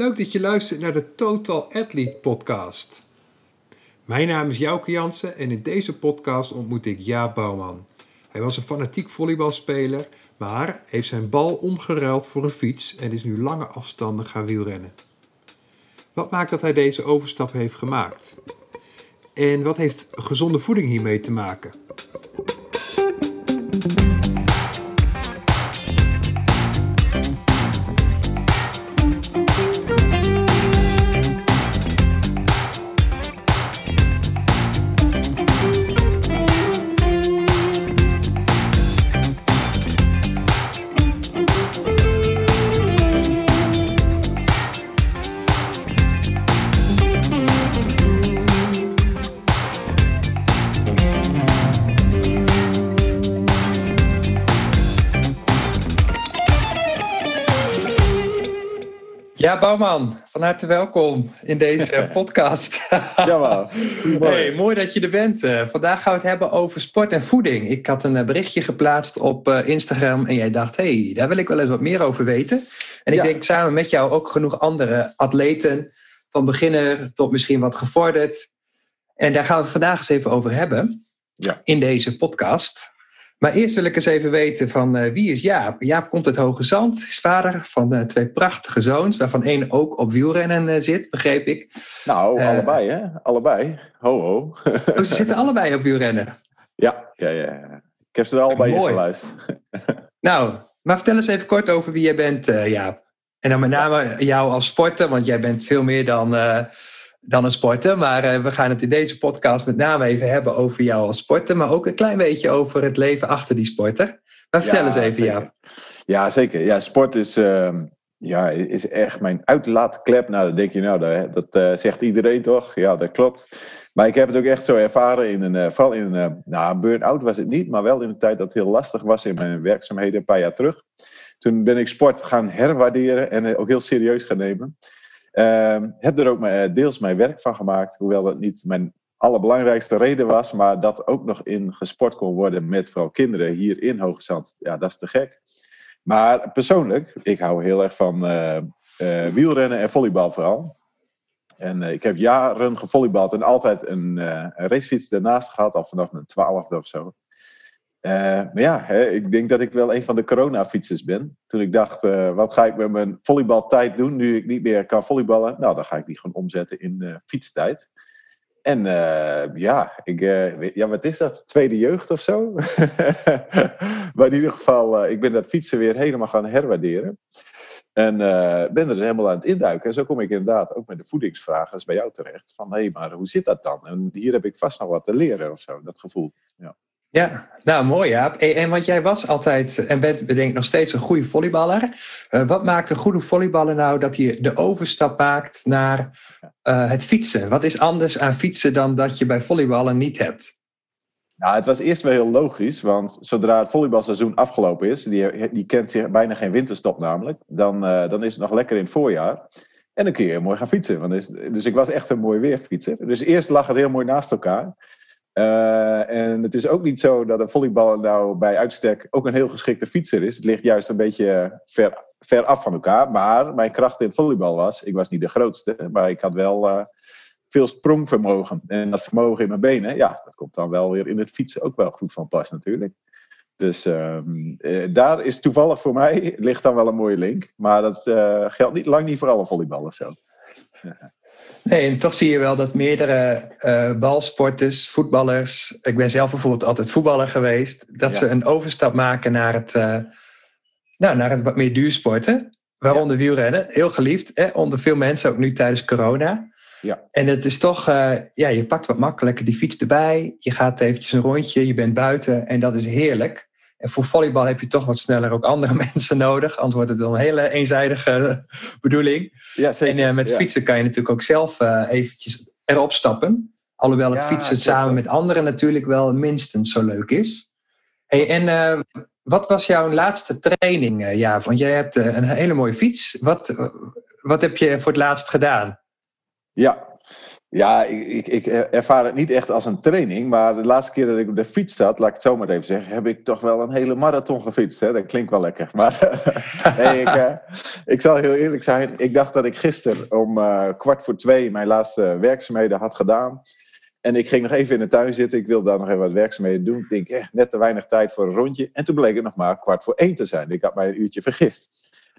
Leuk dat je luistert naar de Total Athlete podcast. Mijn naam is Jouke Jansen en in deze podcast ontmoet ik Jaap Bouwman. Hij was een fanatiek volleybalspeler, maar heeft zijn bal omgeruild voor een fiets en is nu lange afstanden gaan wielrennen. Wat maakt dat hij deze overstap heeft gemaakt? En wat heeft gezonde voeding hiermee te maken? Ja, Bouwman, van harte welkom in deze podcast. ja, mooi. Hey, mooi dat je er bent. Eh, vandaag gaan we het hebben over sport en voeding. Ik had een eh, berichtje geplaatst op eh, Instagram en jij dacht, hey, daar wil ik wel eens wat meer over weten. En ik denk samen met jou ook genoeg andere atleten, van beginner tot misschien wat gevorderd. En daar gaan we het vandaag eens even over hebben ja. in deze podcast. Maar eerst wil ik eens even weten van uh, wie is Jaap? Jaap komt uit Hoge Zand, is vader van uh, twee prachtige zoons, waarvan één ook op wielrennen uh, zit, begreep ik. Nou, allebei hè? Allebei. Ho ho. oh, ze zitten allebei op wielrennen? Ja, ja, ja. Ik heb ze er allebei in geluisterd. nou, maar vertel eens even kort over wie jij bent, Jaap. En dan met name jou als sporter, want jij bent veel meer dan dan een sporter. Maar uh, we gaan het in deze podcast met name even hebben over jou als sporter. Maar ook een klein beetje over het leven achter die sporter. Maar vertel ja, eens even, ja. Ja, zeker. Ja, sport is, uh, ja, is echt mijn uitlaatklep. Nou, dan denk je, nou, dat, dat uh, zegt iedereen toch? Ja, dat klopt. Maar ik heb het ook echt zo ervaren in een, uh, vooral in een, nou, burn-out was het niet, maar wel in een tijd dat het heel lastig was in mijn werkzaamheden een paar jaar terug. Toen ben ik sport gaan herwaarderen en ook heel serieus gaan nemen. Uh, heb er ook eh, deels mijn werk van gemaakt, hoewel dat niet mijn allerbelangrijkste reden was, maar dat ook nog in gesport kon worden met vooral kinderen hier in Hoogezand. Ja, dat is te gek. Maar persoonlijk, ik hou heel erg van uh, uh, wielrennen en volleybal vooral. En ik heb jaren gevolleybald en altijd een, een racefiets daarnaast gehad, al vanaf mijn twaalfde of zo. Uh, maar ja, hè, ik denk dat ik wel een van de coronafietsers ben. Toen ik dacht, uh, wat ga ik met mijn volleybaltijd doen nu ik niet meer kan volleyballen? Nou, dan ga ik die gewoon omzetten in uh, fietstijd. En ja, ik, ja, wat is dat? Tweede jeugd of zo? maar in ieder geval, ik ben dat fietsen weer helemaal gaan herwaarderen. En ben er dus helemaal aan het induiken. En zo kom ik inderdaad ook met de voedingsvragen bij jou terecht. Van, hé, hey, maar hoe zit dat dan? En hier heb ik vast nog wat te leren of zo, dat gevoel. Ja. Ja, nou mooi Jaap. En want jij was altijd en bent denk nog steeds een goede volleyballer. Uh, wat maakt een goede volleyballer nou dat hij de overstap maakt naar uh, het fietsen? Wat is anders aan fietsen dan dat je bij volleyballen niet hebt? Nou, het was eerst wel heel logisch, want zodra het volleybalseizoen afgelopen is, die, die kent zich bijna geen winterstop namelijk, dan, uh, dan is het nog lekker in het voorjaar. En dan kun je mooi gaan fietsen. Want dus, dus ik was echt een mooi weerfietser. Dus eerst lag het heel mooi naast elkaar. Uh, en het is ook niet zo dat een volleyballer nou bij uitstek ook een heel geschikte fietser is. Het ligt juist een beetje ver, ver af van elkaar. Maar mijn kracht in volleybal was, ik was niet de grootste, maar ik had wel uh, veel sprongvermogen. En dat vermogen in mijn benen, ja, dat komt dan wel weer in het fietsen ook wel goed van pas natuurlijk. Dus uh, daar is toevallig voor mij, ligt dan wel een mooie link. Maar dat geldt niet, lang niet voor alle volleyballers zo. Nee, en toch zie je wel dat meerdere uh, balsporters, voetballers, ik ben zelf bijvoorbeeld altijd voetballer geweest, dat ze een overstap maken naar het, uh, nou, naar het wat meer duursporten. Waaronder ja. wielrennen, heel geliefd, hè, onder veel mensen, ook nu tijdens corona. Ja. En het is toch, uh, ja, je pakt wat makkelijker die fiets erbij, je gaat eventjes een rondje, je bent buiten en dat is heerlijk. En voor volleybal heb je toch wat sneller ook andere mensen nodig. Anders wordt het wel een hele eenzijdige bedoeling. Ja. En uh, met fietsen kan je natuurlijk ook zelf uh, eventjes erop stappen. Alhoewel het fietsen samen met anderen natuurlijk wel minstens zo leuk is. Hey, en uh, wat was jouw laatste training, ja? Want jij hebt een hele mooie fiets. Wat, wat heb je voor het laatst gedaan? Ja, Ja, ik, ik, ervaar het niet echt als een training. Maar de laatste keer dat ik op de fiets zat, laat ik het zo maar even zeggen, heb ik toch wel een hele marathon gefietst. Hè? Dat klinkt wel lekker. Maar ik, uh, ik zal heel eerlijk zijn. Ik dacht dat ik gisteren om uh, kwart voor twee mijn laatste werkzaamheden had gedaan. En ik ging nog even in de tuin zitten. Ik wilde daar nog even wat werkzaamheden doen. Ik denk, eh, net te weinig tijd voor een rondje. En toen bleek het nog maar kwart voor één te zijn. Ik had mij een uurtje vergist.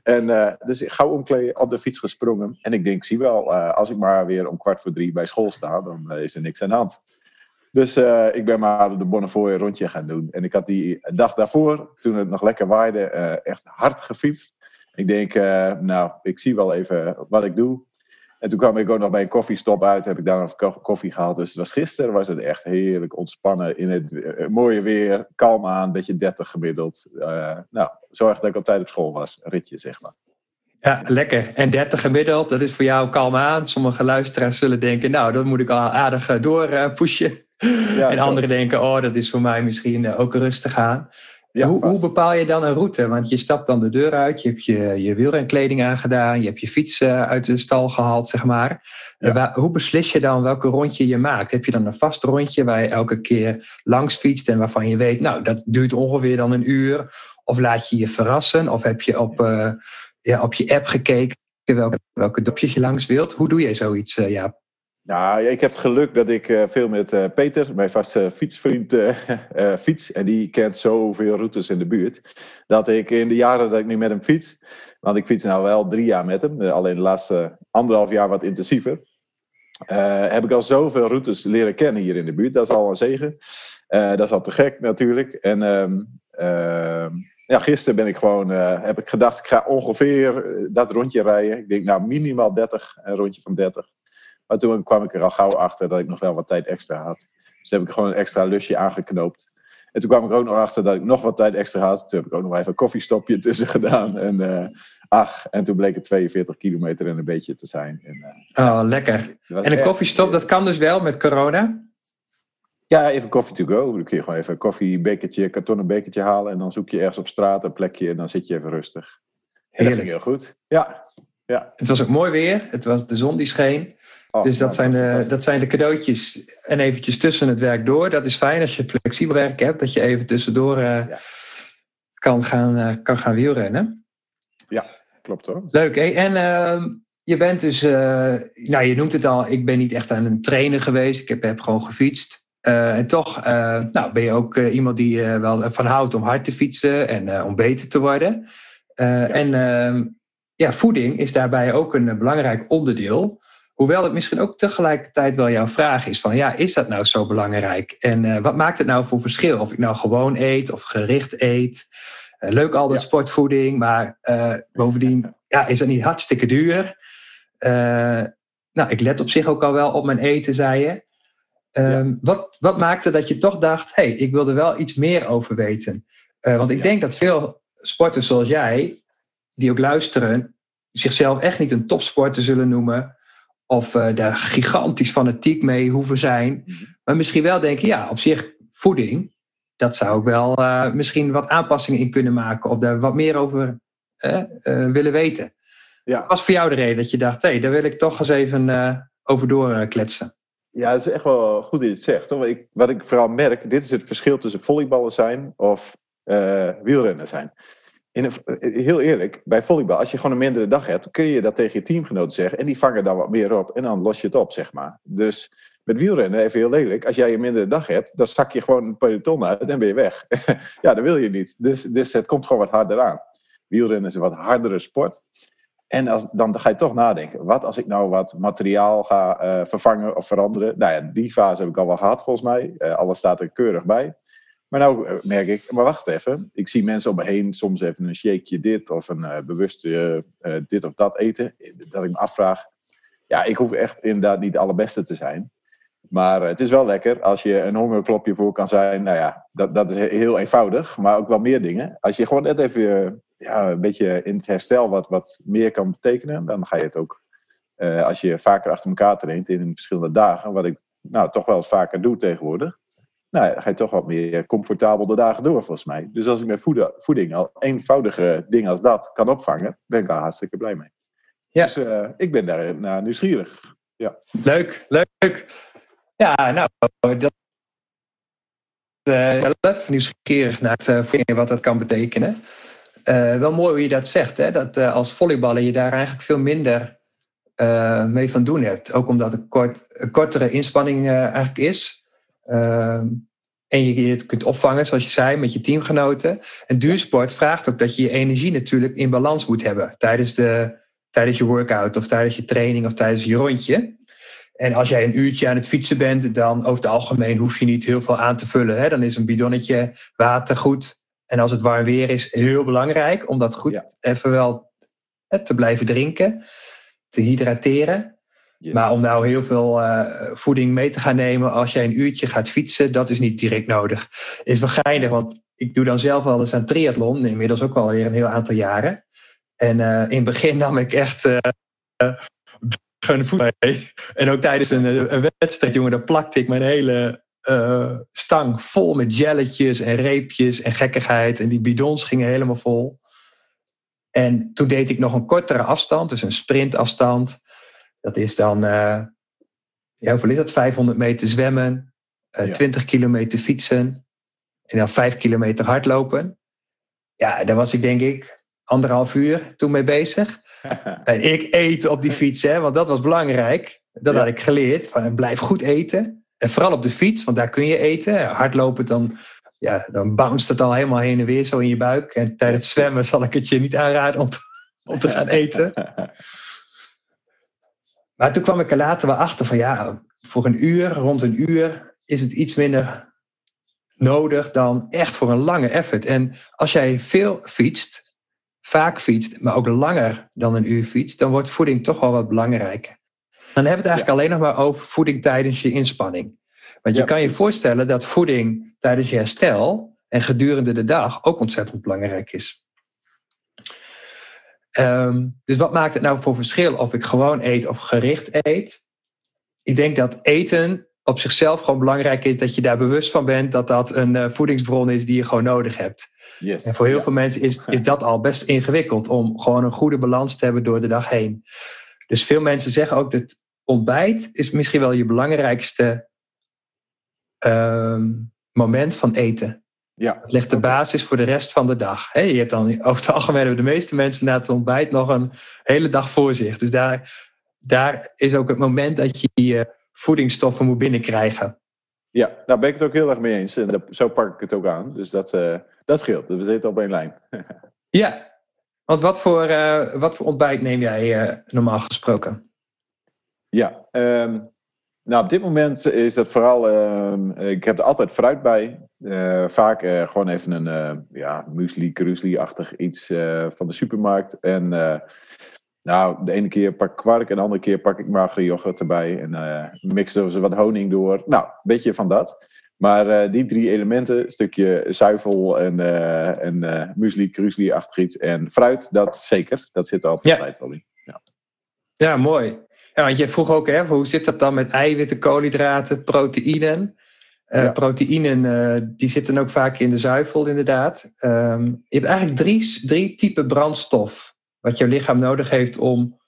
En uh, dus ik gauw omkleden, op de fiets gesprongen. En ik denk, zie wel, uh, als ik maar weer om kwart voor drie bij school sta, dan uh, is er niks aan de hand. Dus ik ben maar de Bonnefoy rondje gaan doen. En ik had die dag daarvoor, toen het nog lekker waaide, echt hard gefietst. Ik denk, nou, ik zie wel even wat ik doe. En toen kwam ik ook nog bij een koffiestop uit. Heb ik daar nog koffie gehaald. Dus het was, gisteren was het echt heerlijk ontspannen. In het uh, mooie weer. Kalm aan. Beetje 30 gemiddeld. Uh, nou, zorg dat ik op tijd op school was. Ritje, zeg maar. Ja, lekker. En 30 gemiddeld, dat is voor jou kalm aan. Sommige luisteraars zullen denken, nou, dat moet ik al aardig uh, doorpushen. Ja, en anderen denken, oh, dat is voor mij misschien ook rustig aan. Ja, hoe, hoe, bepaal je dan een route? Want je stapt dan de deur uit, je hebt je, je wielrenkleding aangedaan, je hebt je fiets uh, uit de stal gehaald, zeg maar. Ja. Waar, hoe beslis je dan welke rondje je maakt? Heb je dan een vast rondje waar je elke keer langs fietst en waarvan je weet, nou, dat duurt ongeveer dan een uur? Of laat je je verrassen? Of heb je op, uh, ja, op je app gekeken welke, welke dopjes je langs wilt? Hoe doe je zoiets, uh, Jaap? Nou, ik heb het geluk dat ik uh, veel met uh, Peter, mijn vaste fietsvriend, uh, fiets. En die kent zoveel routes in de buurt. Dat ik in de jaren dat ik nu met hem fiets. Want ik fiets nou wel drie jaar met hem. Alleen de laatste anderhalf jaar wat intensiever. heb ik al zoveel routes leren kennen hier in de buurt. Dat is al een zegen. dat is al te gek natuurlijk. En ehm, ja, gisteren ben ik gewoon, heb ik gedacht, ik ga ongeveer dat rondje rijden. Ik denk nou minimaal 30, een rondje van 30. Maar toen kwam ik er al gauw achter dat ik nog wel wat tijd extra had. Dus heb ik gewoon een extra lusje aangeknoopt. En toen kwam ik ook nog achter dat ik nog wat tijd extra had. Toen heb ik ook nog even een koffiestopje tussen gedaan. En uh, ach, en toen bleek het 42 kilometer en een beetje te zijn. En, uh, oh, lekker. En een koffiestop, dat kan dus wel met corona? Ja, even coffee to go. Dan kun je gewoon even een koffiebekertje, kartonnen bekertje halen. En dan zoek je ergens op straat een plekje en dan zit je even rustig. En dat ging heel goed. Ja. ja. Het was ook mooi weer. Het was de zon die scheen. Oh, dus dat, nou, zijn de, dat zijn de cadeautjes. En eventjes tussen het werk door. Dat is fijn als je flexibel werk hebt. Dat je even tussendoor ja. kan, gaan, uh, kan gaan wielrennen. Ja, klopt hoor. Leuk. Hé? En uh, je bent dus... nou, je noemt het al. Ik ben niet echt aan een trainer geweest. Ik heb, heb gewoon gefietst. en toch nou, ben je ook iemand die wel van houdt om hard te fietsen. En om beter te worden. Ja. En ja, voeding is daarbij ook een belangrijk onderdeel... Hoewel het misschien ook tegelijkertijd wel jouw vraag is van ja, is dat nou zo belangrijk? En uh, wat maakt het nou voor verschil? Of ik nou gewoon eet of gericht eet. Uh, leuk al dat ja. sportvoeding, maar uh, bovendien ja, is dat niet hartstikke duur. nou, ik let op zich ook al wel op mijn eten, zei je. Um, ja. wat, wat maakte dat je toch dacht, hé, hey, ik wil er wel iets meer over weten? want ik denk dat veel sporters zoals jij, die ook luisteren, zichzelf echt niet een topsporter zullen noemen of uh, daar gigantisch fanatiek mee hoeven zijn. Mhm. Maar misschien wel denken, ja, op zich voeding, dat zou ik wel uh, misschien wat aanpassingen in kunnen maken of daar wat meer over uh, willen weten. Ja. Wat was voor jou de reden dat je dacht, hé, hey, daar wil ik toch eens even over doorkletsen? Ja, het is echt wel goed dat je het zegt. Hoor. Ik, wat ik vooral merk, dit is het verschil tussen volleyballen zijn of wielrennen zijn een, eh, heel eerlijk, bij volleybal, als je gewoon een mindere dag hebt, kun je dat tegen je teamgenoten zeggen. En die vangen dan wat meer op en dan los je het op, zeg maar. Dus met wielrennen, even heel lelijk, als jij een mindere dag hebt, dan zak je gewoon een peloton uit en ben je weg. ja, dat wil je niet. Dus, dus het komt gewoon wat harder aan. Wielrennen is een wat hardere sport. En dan ga je toch nadenken, wat als ik nou wat materiaal ga uh, vervangen of veranderen? Nou ja, die fase heb ik al wel gehad volgens mij. Alles staat er keurig bij. Maar nou eh, merk ik, maar wacht even. Ik zie mensen om me heen soms even een shakeje dit of een uh, bewuste uh, dit of dat eten. Dat ik me afvraag. Ja, ik hoef echt inderdaad niet de allerbeste te zijn. Maar het is wel lekker als je een hongerklopje voor kan zijn. Nou ja, dat, dat is heel eenvoudig. Maar ook wel meer dingen. Als je gewoon net even ja, een beetje in het herstel wat, wat meer kan betekenen. Dan ga je het ook. als je vaker achter elkaar traint in verschillende dagen. Wat ik nou toch wel eens vaker doe tegenwoordig nou, dan ga je toch wat meer comfortabel de dagen door, volgens mij. Dus als ik met voeding al eenvoudige dingen als dat kan opvangen, ben ik daar hartstikke blij mee. Ja. Dus uh, ik ben daar naar nieuwsgierig. Ja. Leuk, leuk. Ja, nou, dat uh, zelf nieuwsgierig naar het uh, wat dat kan betekenen. Uh, wel mooi hoe je dat zegt, hè? dat als volleyballer je daar eigenlijk veel minder mee van doen hebt. Ook omdat het kort, een kortere inspanning eigenlijk is. Ehm, en je, het kunt opvangen, zoals je zei, met je teamgenoten. En duursport vraagt ook dat je je energie natuurlijk in balans moet hebben tijdens, de, tijdens je workout of tijdens je training of tijdens je rondje. En als jij een uurtje aan het fietsen bent, dan over het algemeen hoef je niet heel veel aan te vullen. Hè? Dan is een bidonnetje water goed. En als het warm weer is, heel belangrijk om dat goed even wel te blijven drinken, te hydrateren. Maar om nou heel veel uh, voeding mee te gaan nemen als jij een uurtje gaat fietsen, dat is niet direct nodig. Is wel geinig, want ik doe dan zelf wel eens aan triathlon, inmiddels ook alweer een heel aantal jaren. En uh, in het begin nam ik echt uh, voet mee. En ook tijdens een, een, wedstrijd, jongen, dan plakte ik mijn hele stang vol met jelletjes en reepjes en gekkigheid. En die bidons gingen helemaal vol. En toen deed ik nog een kortere afstand, dus een sprintafstand. Dat is dan, uh, ja, hoeveel is dat? 500 meter zwemmen, uh, ja. 20 kilometer fietsen en dan 5 kilometer hardlopen. Ja, daar was ik denk ik anderhalf uur toen mee bezig. en ik eet op die fiets, hè, want dat was belangrijk. Dat ja. had ik geleerd. Van, blijf goed eten. En vooral op de fiets, want daar kun je eten. Hardlopen, dan, ja, dan bounce het al helemaal heen en weer zo in je buik. En tijdens het zwemmen zal ik het je niet aanraden om te, om te gaan eten. Maar toen kwam ik er later wel achter van ja, voor een uur, rond een uur, is het iets minder nodig dan echt voor een lange effort. En als jij veel fietst, vaak fietst, maar ook langer dan een uur fietst, dan wordt voeding toch wel wat belangrijker. Dan hebben we het eigenlijk alleen nog maar over voeding tijdens je inspanning. Want je kan je voorstellen dat voeding tijdens je herstel en gedurende de dag ook ontzettend belangrijk is. Um, dus wat maakt het nou voor verschil of ik gewoon eet of gericht eet? Ik denk dat eten op zichzelf gewoon belangrijk is dat je daar bewust van bent dat dat een uh, voedingsbron is die je gewoon nodig hebt. Yes. En voor heel veel mensen is, is dat al best ingewikkeld om gewoon een goede balans te hebben door de dag heen. Dus veel mensen zeggen ook dat ontbijt is misschien wel je belangrijkste um, moment van eten. Ja. Het legt de basis voor de rest van de dag. je hebt dan over het algemeen hebben de meeste mensen na het ontbijt nog een hele dag voor zich. Dus daar, daar is ook het moment dat je je voedingsstoffen moet binnenkrijgen. Ja, daar ben ik het ook heel erg mee eens. En zo pak ik het ook aan. Dus dat, uh, dat scheelt. We zitten op één lijn. ja, want wat voor, uh, wat voor ontbijt neem jij normaal gesproken? Ja, um, nou, op dit moment is dat vooral. Uh, ik heb er altijd fruit bij. Uh, vaak uh, gewoon even een ja, muesli, krusli-achtig iets van de supermarkt. En nou, de ene keer pak ik kwark en de andere keer pak ik magere yoghurt erbij. En mix er wat honing door. Nou, een beetje van dat. Maar die drie elementen, een stukje zuivel en, en muesli, krusli-achtig iets en fruit, dat zeker. Dat zit er altijd ja. wel in. Ja, ja mooi. Ja, want je vroeg ook, hè, hoe zit dat dan met eiwitten, koolhydraten, proteïnen? Uh, ja. Proteïnen uh, die zitten ook vaak in de zuivel, inderdaad. Um, je hebt eigenlijk drie, drie typen brandstof wat jouw lichaam nodig heeft om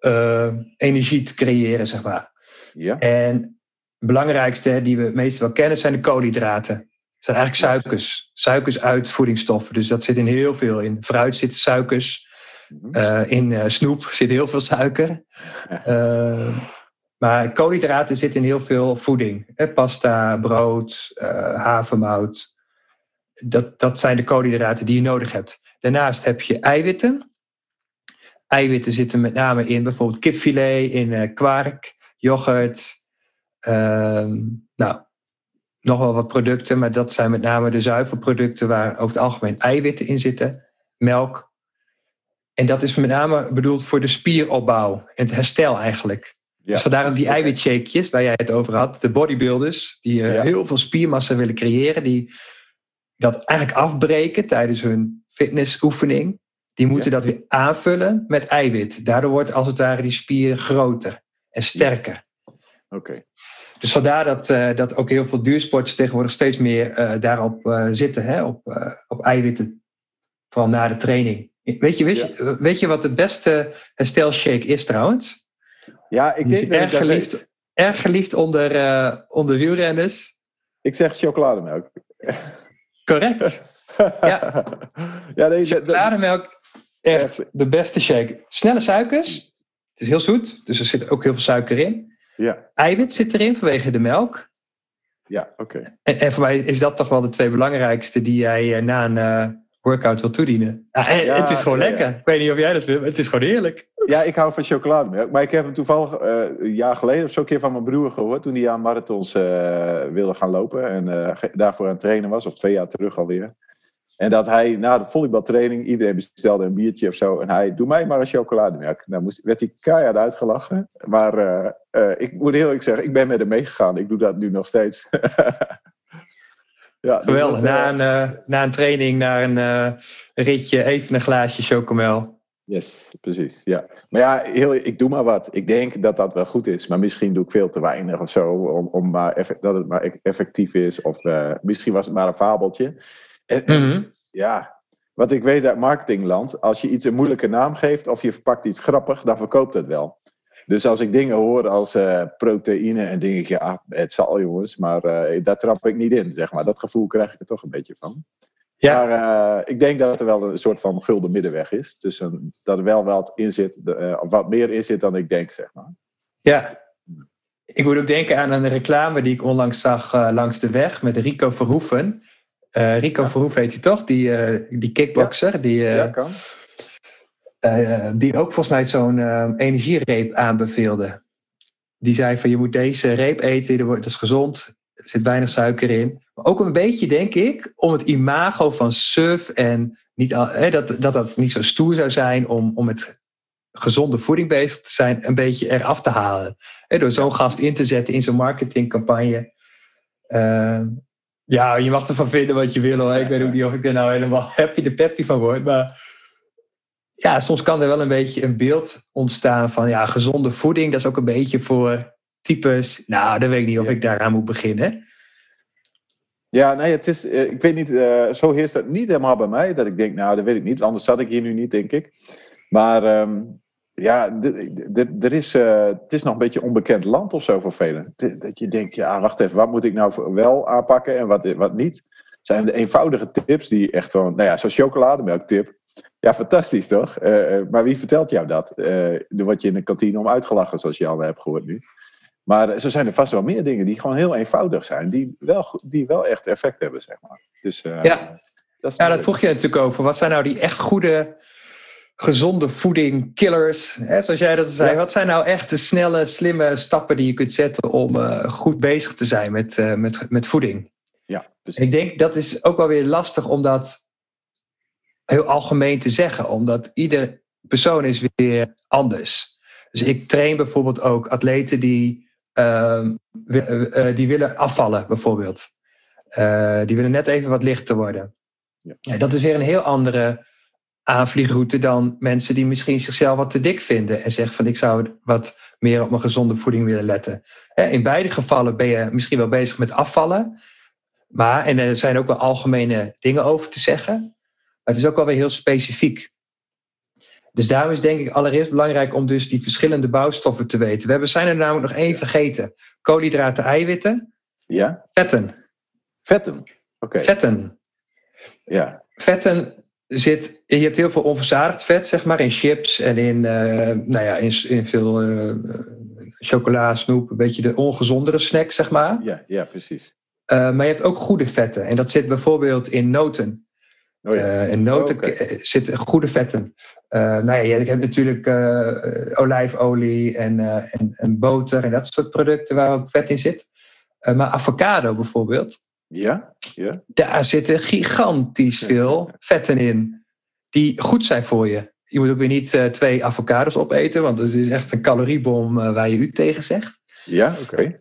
uh, energie te creëren, zeg maar. Ja. En de belangrijkste die we het meest wel kennen zijn de koolhydraten. Dat zijn eigenlijk suikers. Suikers uit voedingsstoffen. Dus dat zit in heel veel. In fruit zitten suikers. Uh, in uh, snoep zit heel veel suiker. Uh, maar koolhydraten zitten in heel veel voeding. Hè? Pasta, brood, havermout. Dat, dat zijn de koolhydraten die je nodig hebt. Daarnaast heb je eiwitten. Eiwitten zitten met name in bijvoorbeeld kipfilet, in kwark, yoghurt. Ehm, nou, nog wel wat producten, maar dat zijn met name de zuivelproducten waar over het algemeen eiwitten in zitten. Melk, en dat is met name bedoeld voor de spieropbouw en het herstel eigenlijk. Ja. Dus vandaar die eiwitshakejes waar jij het over had. De bodybuilders die uh, heel veel spiermassa willen creëren. Die dat eigenlijk afbreken tijdens hun fitnessoefening. Die moeten dat weer aanvullen met eiwit. Daardoor wordt als het ware die spier groter en sterker. Oké. Dus vandaar dat, uh, dat ook heel veel duursporters tegenwoordig steeds meer uh, daarop zitten. Hè? Op, op eiwitten. Vooral na de training. Weet je, weet, je, weet je wat de beste herstelshake is trouwens? Ja, ik denk erg geliefd, erg geliefd onder, uh, onder wielrenners. Ik zeg chocolademelk. Correct. ja. ja nee, chocolademelk, echt de beste shake. Snelle suikers. Het is heel zoet, dus er zit ook heel veel suiker in. Ja. Eiwit zit erin vanwege de melk. Ja, oké. En, en, voor mij is dat toch wel de twee belangrijkste die jij uh, na een uh, workout wil toedienen. Ja, het is gewoon lekker. Ik weet niet of jij dat vindt, maar het is gewoon heerlijk. Ja, ik hou van chocolademelk. Maar ik heb hem toevallig uh, een jaar geleden of zo een keer van mijn broer gehoord. Toen hij aan marathons wilde gaan lopen. En daarvoor aan het trainen was. Of twee jaar terug alweer. En dat hij na de volleybaltraining, iedereen bestelde een biertje of zo. En hij, doe mij maar een chocolademelk. Nou moest, werd hij keihard uitgelachen. Maar uh, uh, ik moet heel eerlijk zeggen, ik ben met hem meegegaan. Ik doe dat nu nog steeds. ja, dus Geweldig. na, een, uh, na een training, naar een ritje, even een glaasje chocomel. Yes, precies. Ja. Maar ja, heel, ik doe maar wat. Ik denk dat dat wel goed is. Maar misschien doe ik veel te weinig of zo. Om, om maar dat het maar effectief is. Of misschien was het maar een fabeltje. En, mhm. Ja, wat ik weet uit marketingland, als je iets een moeilijke naam geeft of je verpakt iets grappig, dan verkoopt het wel. Dus als ik dingen hoor als uh, proteïne en dingen, ja, ah, het zal jongens, maar uh, daar trap ik niet in, zeg maar. Dat gevoel krijg ik er toch een beetje van. Ja. Maar uh, ik denk dat er wel een soort van gulden middenweg is. Dus een, dat er wel wat in zit, of wat meer in zit dan ik denk, zeg maar. Ja. Ik moet ook denken aan een reclame die ik onlangs zag langs de weg met Rico Verhoeven. Rico ja. Verhoef heet hij toch? Die, die kickboxer. Ja, die, ja kan. Die ook volgens mij zo'n energiereep aanbeveelde. Die zei van je moet deze reep eten, dat is gezond, er zit weinig suiker in. Maar ook een beetje, denk ik, om het imago van surf en niet, dat, dat dat niet zo stoer zou zijn om, om met gezonde voeding bezig te zijn, een beetje eraf te halen. door zo'n gast in te zetten in zo'n marketingcampagne. Ja, je mag ervan vinden wat je wil hoor. Ik weet ook niet of ik er nou helemaal happy de peppy van word. Maar ja, soms kan er wel een beetje een beeld ontstaan van ja, gezonde voeding. Dat is ook een beetje voor types. Nou, dan weet ik niet of ik daaraan moet beginnen. Ja, nee, het is, eh, ik weet niet, uh, zo heerst het niet helemaal bij mij. Dat ik denk, nou, dat weet ik niet. Anders zat ik hier nu niet, denk ik. Maar um, ja, er is, uh, het is nog een beetje onbekend land of zo voor velen. Dat je denkt, ja, wacht even, wat moet ik nou wel aanpakken en wat, wat niet? Zijn de eenvoudige tips die echt gewoon, nou ja, zo'n chocolademelktip. Ja, fantastisch toch? Uh, maar wie vertelt jou dat? Uh, er word je in de kantine om uitgelachen, zoals je al hebt gehoord nu. Maar zo zijn er vast wel meer dingen die gewoon heel eenvoudig zijn, die wel, die wel echt effect hebben, zeg maar. Dus, ja, dat, ja, dat vroeg je natuurlijk over. Wat zijn nou die echt goede gezonde voeding, killers. Hè, zoals jij dat zei. Wat zijn nou echt de snelle, slimme stappen die je kunt zetten om uh, goed bezig te zijn met, uh, met, met voeding? Ja, precies. En ik denk dat is ook wel weer lastig om dat heel algemeen te zeggen, omdat ieder persoon is weer anders. Dus ik train bijvoorbeeld ook atleten die, uh, die willen afvallen, bijvoorbeeld. die willen net even wat lichter worden. Ja. ja. dat is weer een heel andere aanvliegroute dan mensen die misschien zichzelf wat te dik vinden en zeggen van ik zou wat meer op mijn gezonde voeding willen letten. In beide gevallen ben je misschien wel bezig met afvallen, maar en er zijn ook wel algemene dingen over te zeggen, het is ook wel weer heel specifiek. Dus daarom is denk ik allereerst belangrijk om dus die verschillende bouwstoffen te weten. We hebben, zijn er namelijk nog één vergeten. Koolhydraten, eiwitten. Ja. Vetten. Vetten. Oké. Vetten. Ja. Vetten zit, je hebt heel veel onverzadigd vet, zeg maar, in chips en in, uh, nou ja, in, in veel uh, chocola, snoep, een beetje de ongezondere snack, zeg maar. Ja, ja precies. Uh, maar je hebt ook goede vetten en dat zit bijvoorbeeld in noten. Oh ja. in noten oh, okay. zitten goede vetten. nou ja, je hebt natuurlijk olijfolie en, en, en boter en dat soort producten waar ook vet in zit. maar avocado bijvoorbeeld, ja, ja. Daar zitten gigantisch veel vetten in. Die goed zijn voor je. Je moet ook weer niet uh, twee avocados opeten, want dat is echt een caloriebom uh, waar je u tegen zegt. Ja, oké. Okay.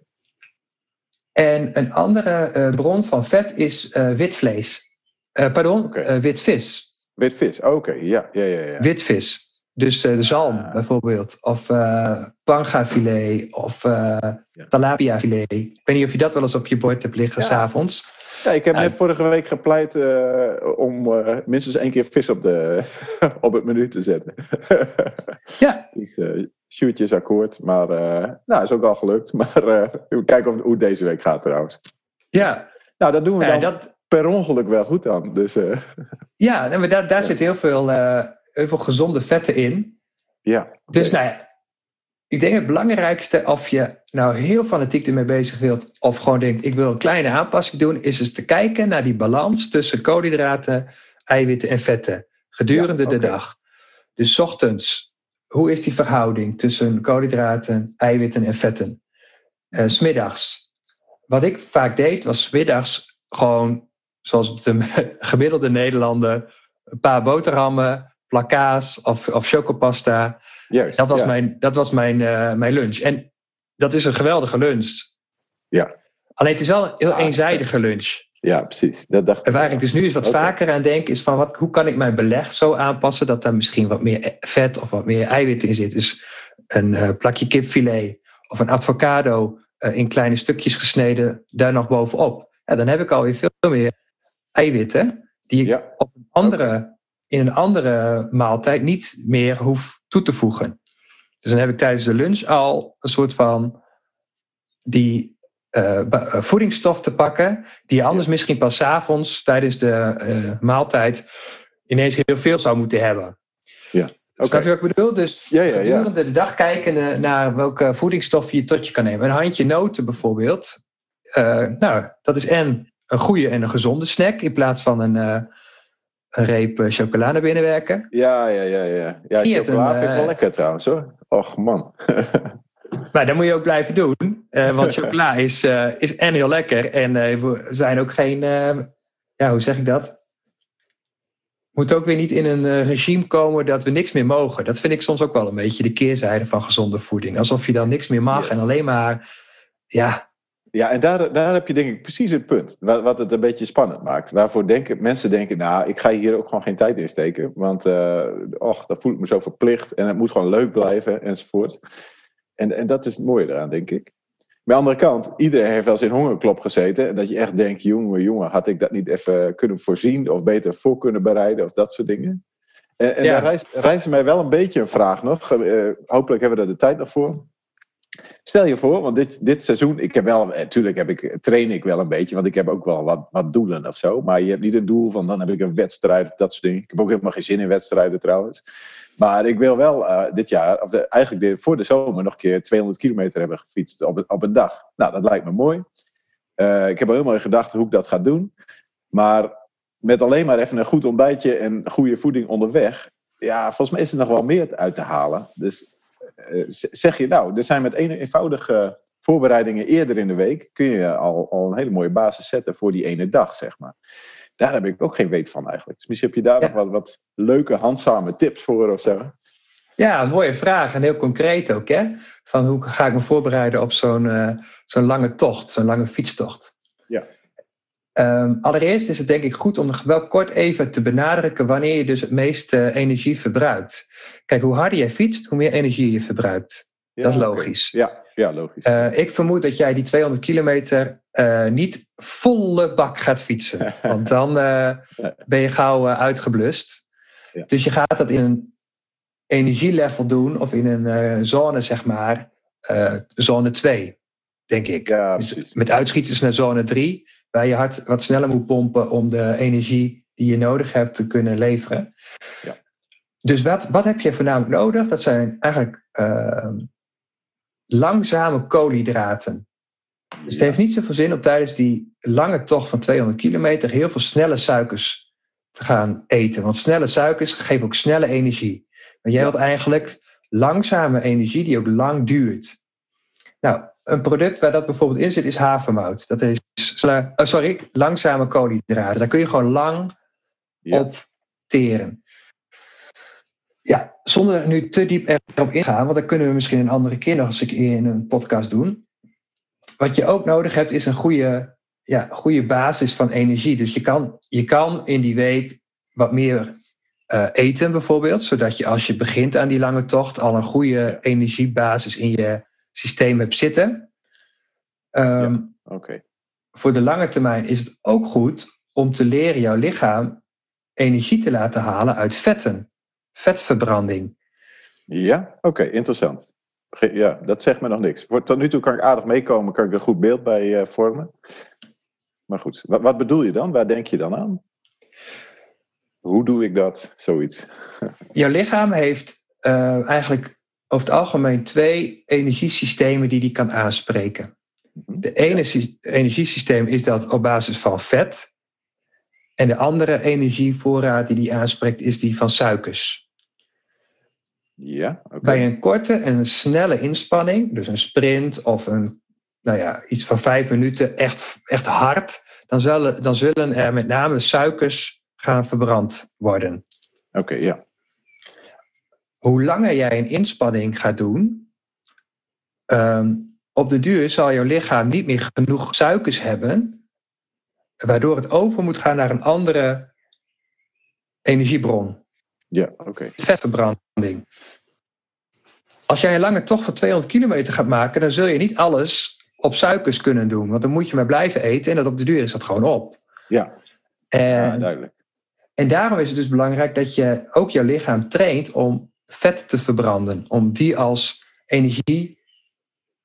En een andere uh, bron van vet is wit vlees. Pardon, okay. wit vis. Wit vis, oké, okay. ja, ja, ja, ja. Wit vis. Dus de zalm ah. bijvoorbeeld, of pangafilet, of ja. talapiafilet. Ik weet niet of je dat wel eens op je bord hebt liggen ja. s'avonds. Ja, ik heb net vorige week gepleit om minstens één keer vis op, de, op het menu te zetten. ja. Dus, Shootjes akkoord. Maar nou, is ook al gelukt. Maar we kijken of, hoe het deze week gaat trouwens. Ja. Nou, dat doen we dan dat... per ongeluk wel goed dan. Dus, uh... Ja, maar daar, daar zit heel veel, heel veel gezonde vetten in. Ja. Dus nou ja, ik denk het belangrijkste, of je nou heel fanatiek ermee bezig wilt, of gewoon denkt, ik wil een kleine aanpassing doen, is dus te kijken naar die balans tussen koolhydraten, eiwitten en vetten gedurende de dag. Dus ochtends, hoe is die verhouding tussen koolhydraten, eiwitten en vetten? Uh, smiddags. Wat ik vaak deed, was smiddags gewoon, zoals de gemiddelde Nederlander, een paar boterhammen, plakkaas of, of chocopasta. Juist, dat was, mijn, dat was mijn, uh, mijn lunch. En dat is een geweldige lunch. Ja. Alleen het is wel een heel eenzijdige lunch. Ja, precies. Dat dacht en waar ik dus nu eens wat vaker aan denk, is van wat, hoe kan ik mijn beleg zo aanpassen dat daar misschien wat meer vet of wat meer eiwit in zit. Dus een uh, plakje kipfilet of een avocado uh, in kleine stukjes gesneden, daar nog bovenop. Ja, dan heb ik alweer veel meer eiwitten die ik Ja. op een andere, in een andere maaltijd niet meer hoef toe te voegen. Dus dan heb ik tijdens de lunch al een soort van die eh, eh, voedingsstof te pakken, die je anders misschien pas avonds tijdens de eh, maaltijd ineens heel veel zou moeten hebben. Ja, Snap je wat ik bedoel? Dus Ja, ja, ja. gedurende de dag kijken naar welke voedingsstof je tot je kan nemen. Een handje noten bijvoorbeeld. Nou, dat is en een goede en een gezonde snack in plaats van een, eh, een reep eh, chocola naar binnen werken. Ja, ja, ja, ja. Ja, Je chocola een, vind ik wel eh, lekker trouwens hoor. Och man. Maar dat moet je ook blijven doen, want chocola is, is en heel lekker. En we zijn ook geen, ja, hoe zeg ik dat? Moet ook weer niet in een regime komen dat we niks meer mogen. Dat vind ik soms ook wel een beetje de keerzijde van gezonde voeding. Alsof je dan niks meer mag Yes. en alleen maar, ja, Ja, en daar, daar heb je denk ik precies het punt. Wat, wat het een beetje spannend maakt. Waarvoor denken, mensen denken, nou, ik ga hier ook gewoon geen tijd in steken. Want, eh och, dan voel ik me zo verplicht. En het moet gewoon leuk blijven, enzovoort. En, en dat is het mooie eraan, denk ik. Maar aan de andere kant, iedereen heeft wel eens in hongerklop gezeten. En dat je echt denkt, jongen, jongen, had ik dat niet even kunnen voorzien? Of beter voor kunnen bereiden? Of dat soort dingen. En, en Ja. daar rijst, rijst mij wel een beetje een vraag nog. Eh, hopelijk hebben we er de tijd nog voor. Stel je voor, want dit, dit seizoen, ik heb wel, natuurlijk heb ik, train ik wel een beetje, want ik heb ook wel wat, wat doelen of zo. Maar je hebt niet een doel van dan heb ik een wedstrijd dat soort dingen. Ik heb ook helemaal geen zin in wedstrijden trouwens. Maar ik wil wel eh, dit jaar, of eigenlijk de- voor de zomer, nog een keer 200 kilometer hebben gefietst op, op een dag. Nou, dat lijkt me mooi. Eh, ik heb al helemaal in gedachten hoe ik dat ga doen. Maar met alleen maar even een goed ontbijtje en goede voeding onderweg, ja, volgens mij is er nog wel meer uit te halen. Dus eh, zeg je nou, er zijn met een eenvoudige voorbereidingen eerder in de week, kun je al, al een hele mooie basis zetten voor die ene dag, zeg maar. Daar heb ik ook geen weet van eigenlijk. Dus misschien heb je daar Ja. nog wat, wat leuke, handzame tips voor of zo. ja, een mooie vraag en heel concreet ook. Hè? Van hoe ga ik me voorbereiden op zo'n eh, zo'n lange tocht, zo'n lange fietstocht? Ja. Ehm, allereerst is het denk ik goed om nog wel kort even te benadrukken wanneer je dus het meeste energie verbruikt. Kijk, hoe harder je fietst, hoe meer energie je verbruikt. Ja, dat is logisch. Ja, ja, logisch. Eh, ik vermoed dat jij die 200 kilometer eh, niet volle bak gaat fietsen. Want dan eh, ben je gauw eh, uitgeblust. Ja. Dus je gaat dat in een energielevel doen of in een eh, zone, zeg maar, eh, zone 2, denk ik. ja, Dus met uitschieters naar zone 3, waar je hart wat sneller moet pompen om de energie die je nodig hebt te kunnen leveren. Ja. Dus wat, wat heb je voornamelijk nodig? Dat zijn eigenlijk eh, langzame koolhydraten. Dus het heeft niet zoveel zin om tijdens die lange tocht van 200 kilometer heel veel snelle suikers te gaan eten. Want snelle suikers geven ook snelle energie. Maar jij Ja. wilt eigenlijk langzame energie die ook lang duurt. Nou, een product waar dat bijvoorbeeld in zit is havermout. Dat is, oh, sorry, langzame koolhydraten. Daar kun je gewoon lang Ja. op teren. Ja, zonder nu te diep erop ingaan, want dat kunnen we misschien een andere keer nog eens een keer in een podcast doen. Wat je ook nodig hebt, is een goede, ja, goede basis van energie. Dus je kan, je kan in die week wat meer eh, eten, bijvoorbeeld, zodat je als je begint aan die lange tocht al een goede energiebasis in je systeem hebt zitten. Oké. voor de lange termijn is het ook goed om te leren jouw lichaam energie te laten halen uit vetten. Vetverbranding. Ja, oké, interessant. Ja, dat zegt me nog niks. Voor, tot nu toe kan ik aardig meekomen, kan ik er een goed beeld bij uh, vormen. Maar goed, wat, wat bedoel je dan? Waar denk je dan aan? Hoe doe ik dat? Zoiets. Jouw lichaam heeft uh, eigenlijk over het algemeen twee energiesystemen die die kan aanspreken. Mhm. De ene energiesysteem is dat op basis van vet. En de andere energievoorraad die die aanspreekt is die van suikers. Ja, okay. Bij een korte en een snelle inspanning, dus een sprint of een, nou ja, iets van vijf minuten echt, echt hard, dan zullen, dan zullen er met name suikers gaan verbrand worden. Oké, ja. Hoe langer jij een inspanning gaat doen, um, op de duur zal jouw lichaam niet meer genoeg suikers hebben, waardoor het over moet gaan naar een andere energiebron. Ja, oké. Vetverbranding. Als jij een lange tocht van 200 kilometer gaat maken, dan zul je niet alles op suikers kunnen doen. Want dan moet je maar blijven eten en dat op de duur is dat gewoon op. Ja, en, ja duidelijk. En daarom is het dus belangrijk dat je ook jouw lichaam traint om vet te verbranden. Om die als energie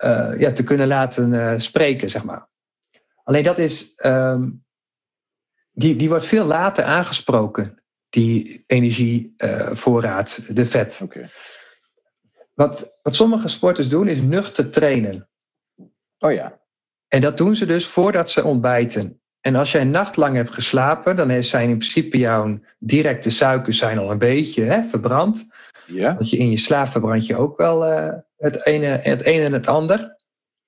uh, ja, te kunnen laten uh, spreken, zeg maar. Alleen dat is, um, die, die wordt veel later aangesproken, die energievoorraad, uh, de vet. Okay. Wat, wat sommige sporters doen, is nuchter trainen. Oh ja. En dat doen ze dus voordat ze ontbijten. En als jij een nacht lang hebt geslapen, dan zijn in principe jouw directe suikers zijn al een beetje hè, verbrand. Ja. Want je in je slaap verbrand je ook wel uh, het, ene, het ene en het ander.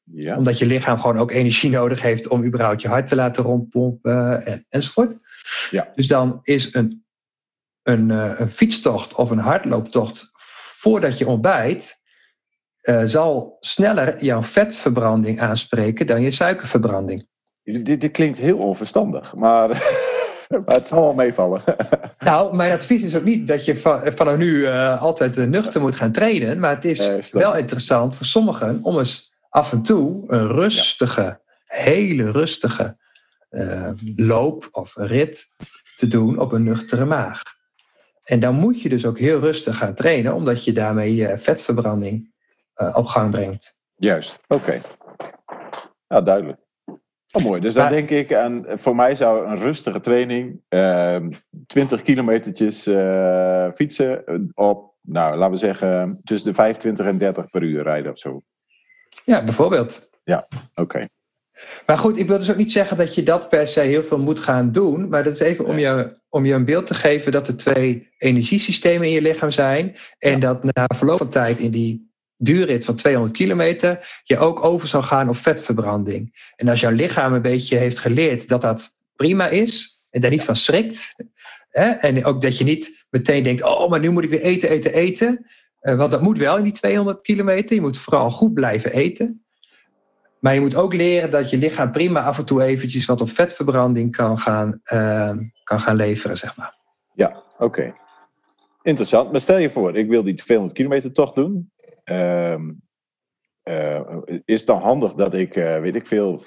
Ja. Omdat je lichaam gewoon ook energie nodig heeft om überhaupt je hart te laten rondpompen en, enzovoort. Ja. Dus dan is een, een, uh, een fietstocht of een hardlooptocht voordat je ontbijt, uh, zal sneller jouw vetverbranding aanspreken dan je suikerverbranding. Dit, dit klinkt heel onverstandig, maar, maar het zal wel meevallen. nou, mijn advies is ook niet dat je van, vanaf nu uh, altijd nuchter moet gaan trainen, maar het is wel interessant voor sommigen om eens af en toe een rustige, ja. hele rustige uh, loop of rit te doen op een nuchtere maag. En dan moet je dus ook heel rustig gaan trainen, omdat je daarmee je vetverbranding op gang brengt. Juist, oké. Okay. Ja, duidelijk. Oh, mooi. Dus dan denk ik aan, voor mij zou een rustige training, uh, 20 kilometertjes uh, fietsen op, nou, laten we zeggen, tussen de 25 en 30 per uur rijden of zo. Ja, bijvoorbeeld. Ja, oké. Okay. Maar goed, ik wil dus ook niet zeggen dat je dat per se heel veel moet gaan doen. Maar dat is even om je, om je een beeld te geven dat er twee energiesystemen in je lichaam zijn. En ja. dat na verloop van tijd in die duurrit van 200 kilometer je ook over zal gaan op vetverbranding. En als jouw lichaam een beetje heeft geleerd dat dat prima is en daar niet van schrikt. Hè, en ook dat je niet meteen denkt, oh, maar nu moet ik weer eten, eten, eten. Uh, want dat moet wel in die 200 kilometer. Je moet vooral goed blijven eten. Maar je moet ook leren dat je lichaam prima af en toe eventjes wat op vetverbranding kan gaan, uh, kan gaan leveren, zeg maar. Ja, oké. Okay. Interessant. Maar stel je voor, ik wil die 200 kilometer toch doen. Uh, uh, is het dan handig dat ik, uh, weet ik veel,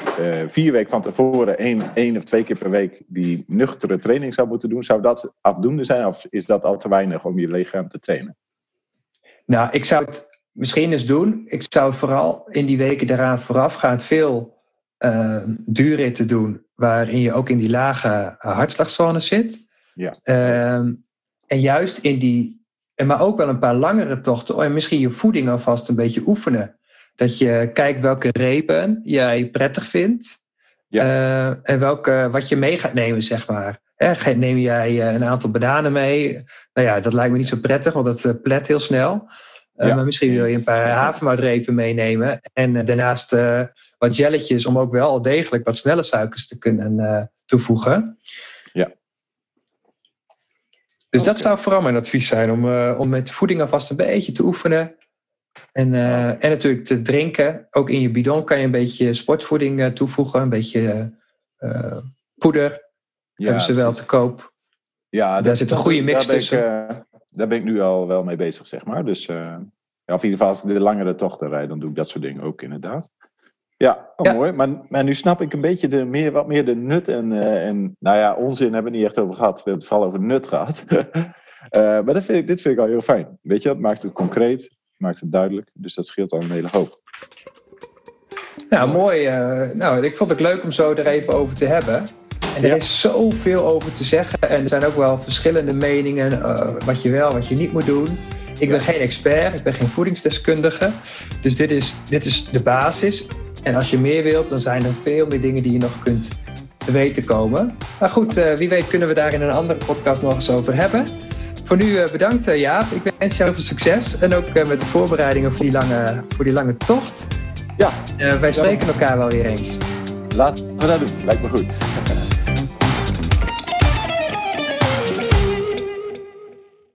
vier weken van tevoren één, één of twee keer per week die nuchtere training zou moeten doen? Zou dat afdoende zijn of is dat al te weinig om je lichaam te trainen? Nou, ik zou het misschien eens doen. Ik zou vooral in die weken daaraan voorafgaand veel uh, duurritten doen, waarin je ook in die lage hartslagzone zit. Ja. Uh, en juist in die, maar ook wel een paar langere tochten, en misschien je voeding alvast een beetje oefenen. Dat je kijkt welke repen jij prettig vindt. Ja. Uh, en welke, wat je mee gaat nemen, zeg maar. Neem jij een aantal bananen mee? Nou ja, dat lijkt me niet zo prettig, want dat uh, plet heel snel. Uh, ja. Maar misschien wil je een paar havermoutrepen meenemen. En uh, daarnaast uh, wat jelletjes om ook wel degelijk wat snelle suikers te kunnen toevoegen. Dus okay. dat zou vooral mijn advies zijn. Om, om met voeding alvast een beetje te oefenen. En, en natuurlijk te drinken. Ook in je bidon kan je een beetje sportvoeding toevoegen. Een beetje poeder. Ja, hebben ze wel te koop. Ja, daar dat, zit een goede mix tussen. Ik, daar ben ik nu al wel mee bezig, zeg maar. Dus ja, of in ieder geval als ik de langere tochten rijd, dan doe ik dat soort dingen ook inderdaad. Ja, oh, ja. mooi. Maar, maar nu snap ik een beetje de, meer, wat meer de nut en, uh, en, nou ja, onzin hebben we niet echt over gehad. We hebben het vooral over nut gehad. uh, maar dat vind ik, dit vind ik al heel fijn. Weet je, dat maakt het concreet. maakt het duidelijk. Dus dat scheelt al een hele hoop. Nou, mooi. Uh, nou, ik vond het leuk om zo er even over te hebben. En er is zoveel over te zeggen. En er zijn ook wel verschillende meningen. Uh, wat je wel, wat je niet moet doen. Ik ben geen expert, ik ben geen voedingsdeskundige. Dus dit is, dit is de basis. En als je meer wilt, dan zijn er veel meer dingen die je nog kunt te weten komen. Maar goed, uh, wie weet kunnen we daar in een andere podcast nog eens over hebben. Voor nu uh, bedankt Jaap. Ik wens jou veel succes. En ook met de voorbereidingen voor die lange, voor die lange tocht. Ja. wij spreken elkaar wel weer eens. Laten we dat doen. Lijkt me goed.